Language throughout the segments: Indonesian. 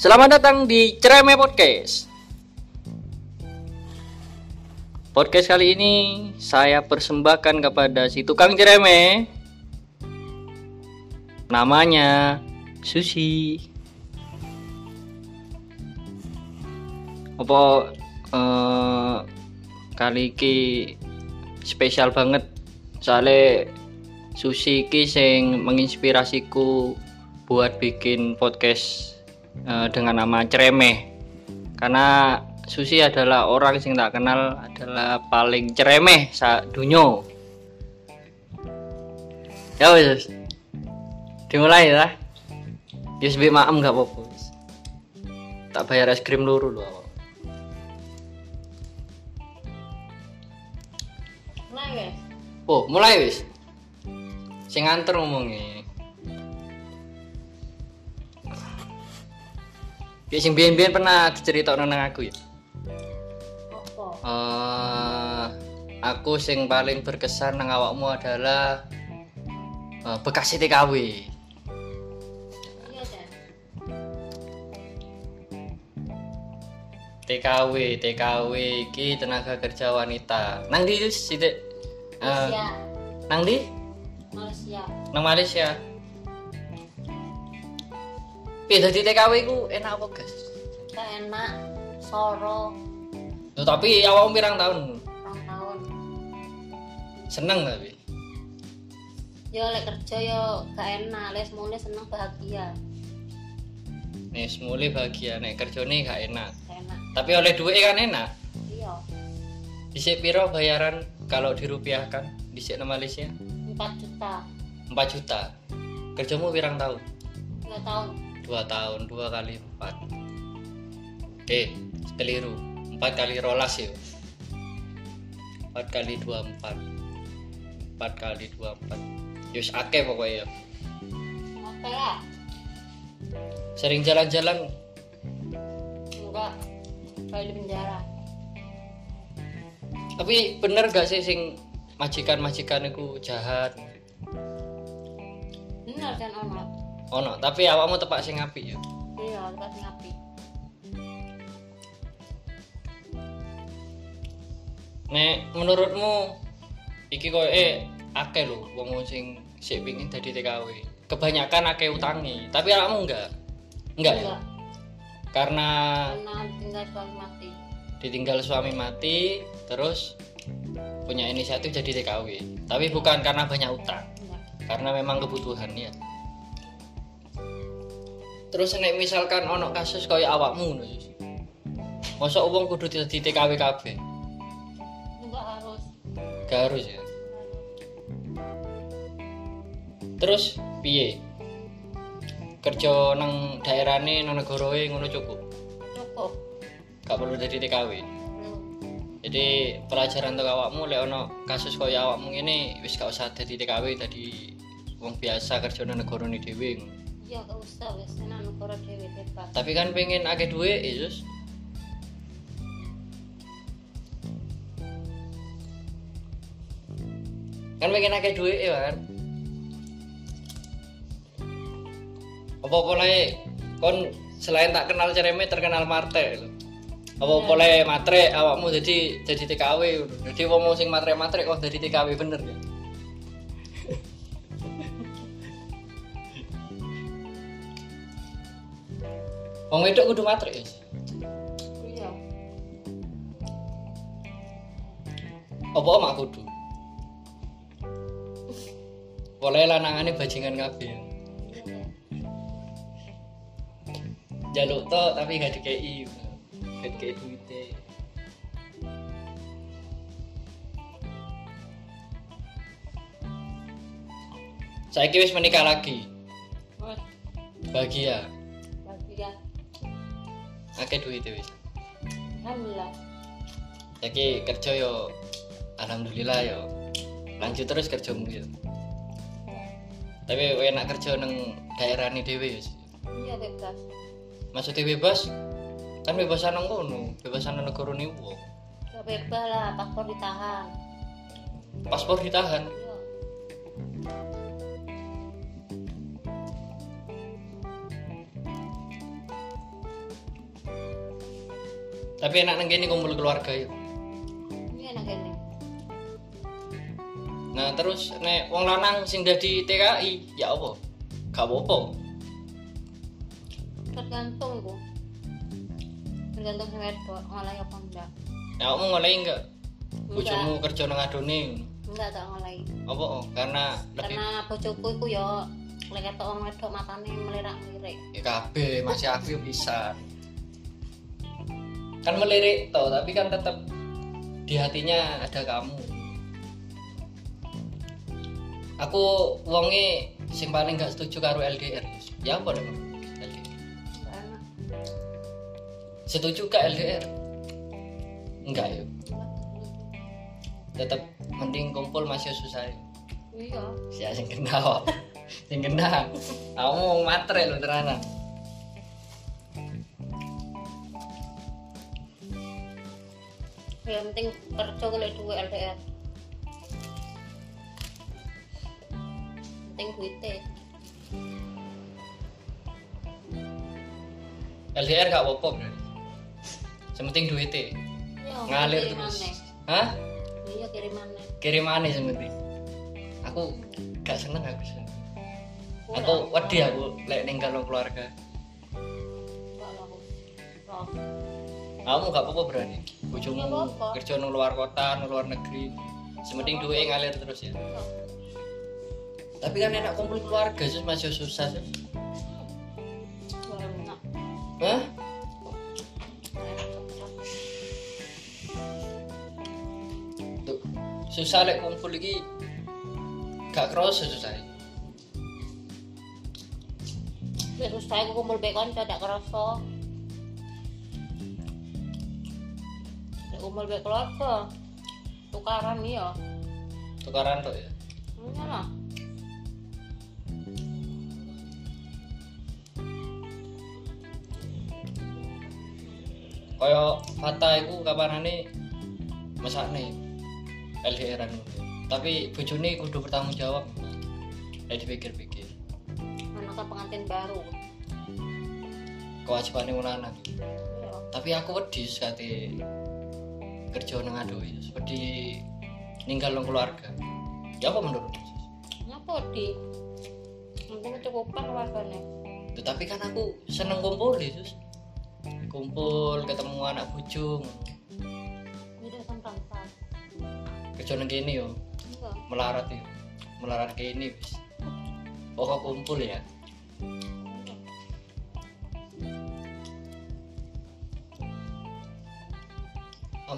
Selamat datang di Cereme Podcast. Podcast kali ini saya persembahkan kepada si tukang cereme. Namanya Susi. Apa eh, kali ini spesial banget soalnya Susi ki sing menginspirasiku buat bikin podcast eh, dengan nama Ceremeh. Karena Susi adalah orang yang tak kenal adalah paling ceremeh sa dunyo. Ya wis dimulai ya. Yus bi maem gak apa-apa wis. tak bayar es krim luru loh Mulai guys. oh mulai wis. Sing nganter ngomongnya Ya sing biyen-biyen pernah diceritakan nang aku ya. Apa? Eh, aku sing paling berkesan nang awakmu adalah eh, bekas TKW. Iya? TKW, TKW iki tenaga kerja wanita. Nang di sithik eh, Malaysia. nang di Malaysia. nang Malaysia. Piye dadi TKW ku enak apa, Guys? Enak. Soro. Loh, tapi awakmu pirang tahun? Rong tahun. Seneng tapi. Yo lek kerja yo gak enak. Les mune seneng bahagia. Nih, semule bahagia nek kerjane gak enak. Gak enak. Tapi oleh duit kan enak. Iya. Dhisik piro bayaran kalau dirupiahkan dhisik nang Malaysia? 4 juta. 4 juta. Kerjamu pirang tahun? 2 tahun. 2 tahun, 2 kali 4. Eh, keliru. 4 kali rolas ya. 4 kali 24. 4 kali 24. Yus akeh pokoknya ya. Lah. Sering jalan-jalan Enggak. Kayak di penjara. tapi bener gak sih sing majikan-majikan itu jahat Bener kan ono. Ono tapi awakmu tepak sing apik ya? Iya, kita ngapi. nek menurutmu iki koyo eh akeh lho wong sing sik pengin dadi TKW kebanyakan akeh utangi tapi awakmu enggak? Enggak ya? Karena Karena tinggal suami mati. ditinggal suami mati terus punya inisiatif jadi TKW tapi bukan karena banyak utang. Enggak. karena memang kebutuhan ya terus nek misalkan ono kasus kaya awakmu ngono masa wong kudu dadi TKW kabeh. Enggak harus. gak harus ya? Terus piye? Kerja nang daerahne nang negarae ngono cukup? Cukup. gak perlu jadi TKW jadi pelajaran untuk awakmu lek ono kasus kaya awakmu ini wis gak usah dadi TKW tadi. Wong biasa kerja nang negarane dhewe Iya, gak usah wis dhewe tapi kan pengen akeh duit Yesus. Kan pengen akeh duit ya kan? Apa boleh kon selain tak kenal cereme terkenal marte lho. apa boleh matre awakmu jadi jadi TKW ngono. jadi wong sing matre matre kok jadi TKW bener ya wong wedok kudu matre ya Iya. apa mak kudu? Boleh lanangane bajingan kabeh. Jaluk to tapi gak dikei gak dikei duite saya wis menikah lagi? Bahagia? Bahagia. Akeh duite wis. Alhamdulillah. Jadi kerja yo alhamdulillah yo. Lanjut terus kerjamu yo. Tapi enak kerja nang daerah ini dewe yo Iya bebas. maksudnya bebas? Kan bebasan nang kono bebasan nang negara Ya bebas lah, paspor ditahan. paspor ditahan tapi enak nang kene kumpul keluarga ya ini enak ini nah terus nek wong lanang sing dadi TKI ya apa? Gak apa-apa. Tergantung ku tergantung sama wedok ngoleh apa enggak. Ya kamu ngoleh enggak? Bojomu kerja nang adone. Enggak tak ngoleh. Apa? Oh? karena karena bojoku iku yo lek ketok wong wedok matane melirak-lirik ya kabeh masih aku bisa kan melirik toh tapi kan tetap di hatinya ada kamu. Aku wonge sing paling gak setuju karo LDR ya apa dong LDR setuju gak LDR enggak ya. Tetap mending kumpul masih susah ya iya. Ya sing kena sing kena aku mau matre lo tenanan yang penting kerja golek duit LDR penting duitnya. LDR gak apa-apa sementing duitnya. Iya ngalir terus. hah? Iya kirimannya kirimannya sementing aku gak seneng aku seneng. Aku wedi aku lek ninggal keluarga. Kamu gak apa-apa berani bojomu Gak apa-apa. kerja nang luar kota nang luar negeri sementing duitnya ngalir terus ya Iya. tapi kan enak kumpul keluarga sih masih susah sih Gak hah Gak. Tuh, susah lek kumpul iki gak kerasa susah aku kumpul bekon tidak kerasa. Kumpul bek keluarga. Tukaran iya. tukaran tuh ya Iya lah. kaya Fata iku kapanane mesakne LDRan tapi bojone kudu bertanggung jawab lek dipikir-pikir Anaknya pengantin baru. kewajibannya lanang Iya. tapi aku wedi sekate kerja nang adoh ya wedi ninggal nang keluarga ya apa menurutmu Ngapa di? Penting kecukupan keluarganya. tetapi kan aku seneng kumpul Yesus kumpul ketemu anak bojo Ini sampai empat. kerja nang kene yo Enggak. melarat ya melarat kayak ini bis pokok kumpul ya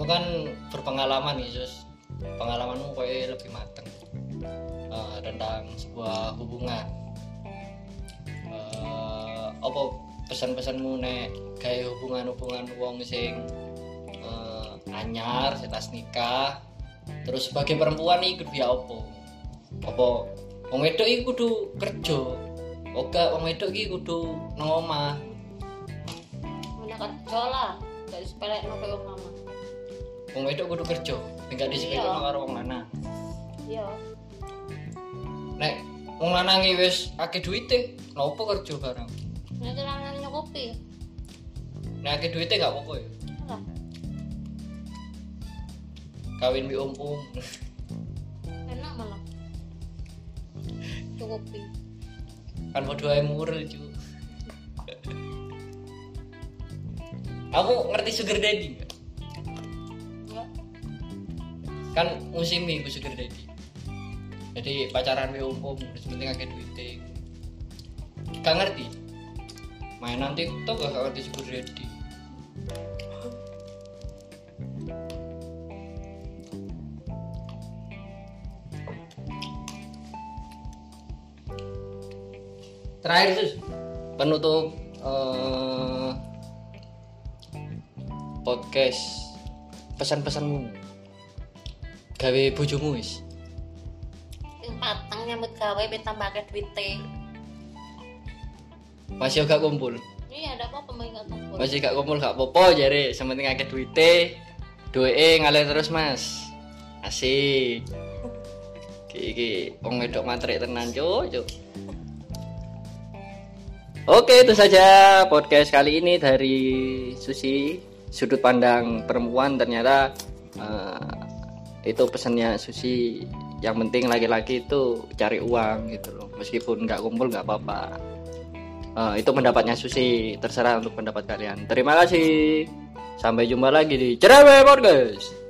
kamu kan berpengalaman Yesus. Pengalamanmu kayak lebih mateng. Eh, tentang sebuah hubungan. Eh, apa pesan-pesanmu nek kayak hubungan-hubungan wong sing eh, anyar setas nikah? Terus sebagai perempuan iki kudu ya apa? Apa wong wedok iki kudu kerja? Oke wong wedok iki kudu nang omah? Kerja lah. Gak kayak mama. Wong wedok kudu kerja enggak disepelekno Iya. karo wong lanang Iya. nek wong lanang wis akeh duite nopo kerja bareng Ini lanang nyokopi. nek akeh duite gak apa-apa ya Lah. kawin bi om-om Enak malah. Cukupi. kan padha ae murel cu aku ngerti sugar daddy nggak? Kan musim minggu sugar daddy jadi. Pacaran be umum terus penting akeh duite gak ngerti. Mainan tiktok gak ngerti sugar daddy terakhir sus. Penutup eh, podcast. Pesan-pesanmu gawe bojomu wis? Patang nyambut gawe minta pakai duitnya. masih gak kumpul? Iya, ada apa pemain gak kumpul. masih gak kumpul gak popo jare sementing akeh duite duwe ngalir terus mas. Asik. Iki wong wedok matrek tenan cuk cuk. Oke itu saja podcast kali ini dari Susi sudut pandang perempuan. Ternyata eh, itu pesannya Susi. Yang penting laki-laki itu cari uang gitu loh. Meskipun nggak kumpul nggak apa-apa. Eh, itu pendapatnya Susi. Terserah untuk pendapat kalian. Terima kasih. Sampai jumpa lagi di Cerewet Podcast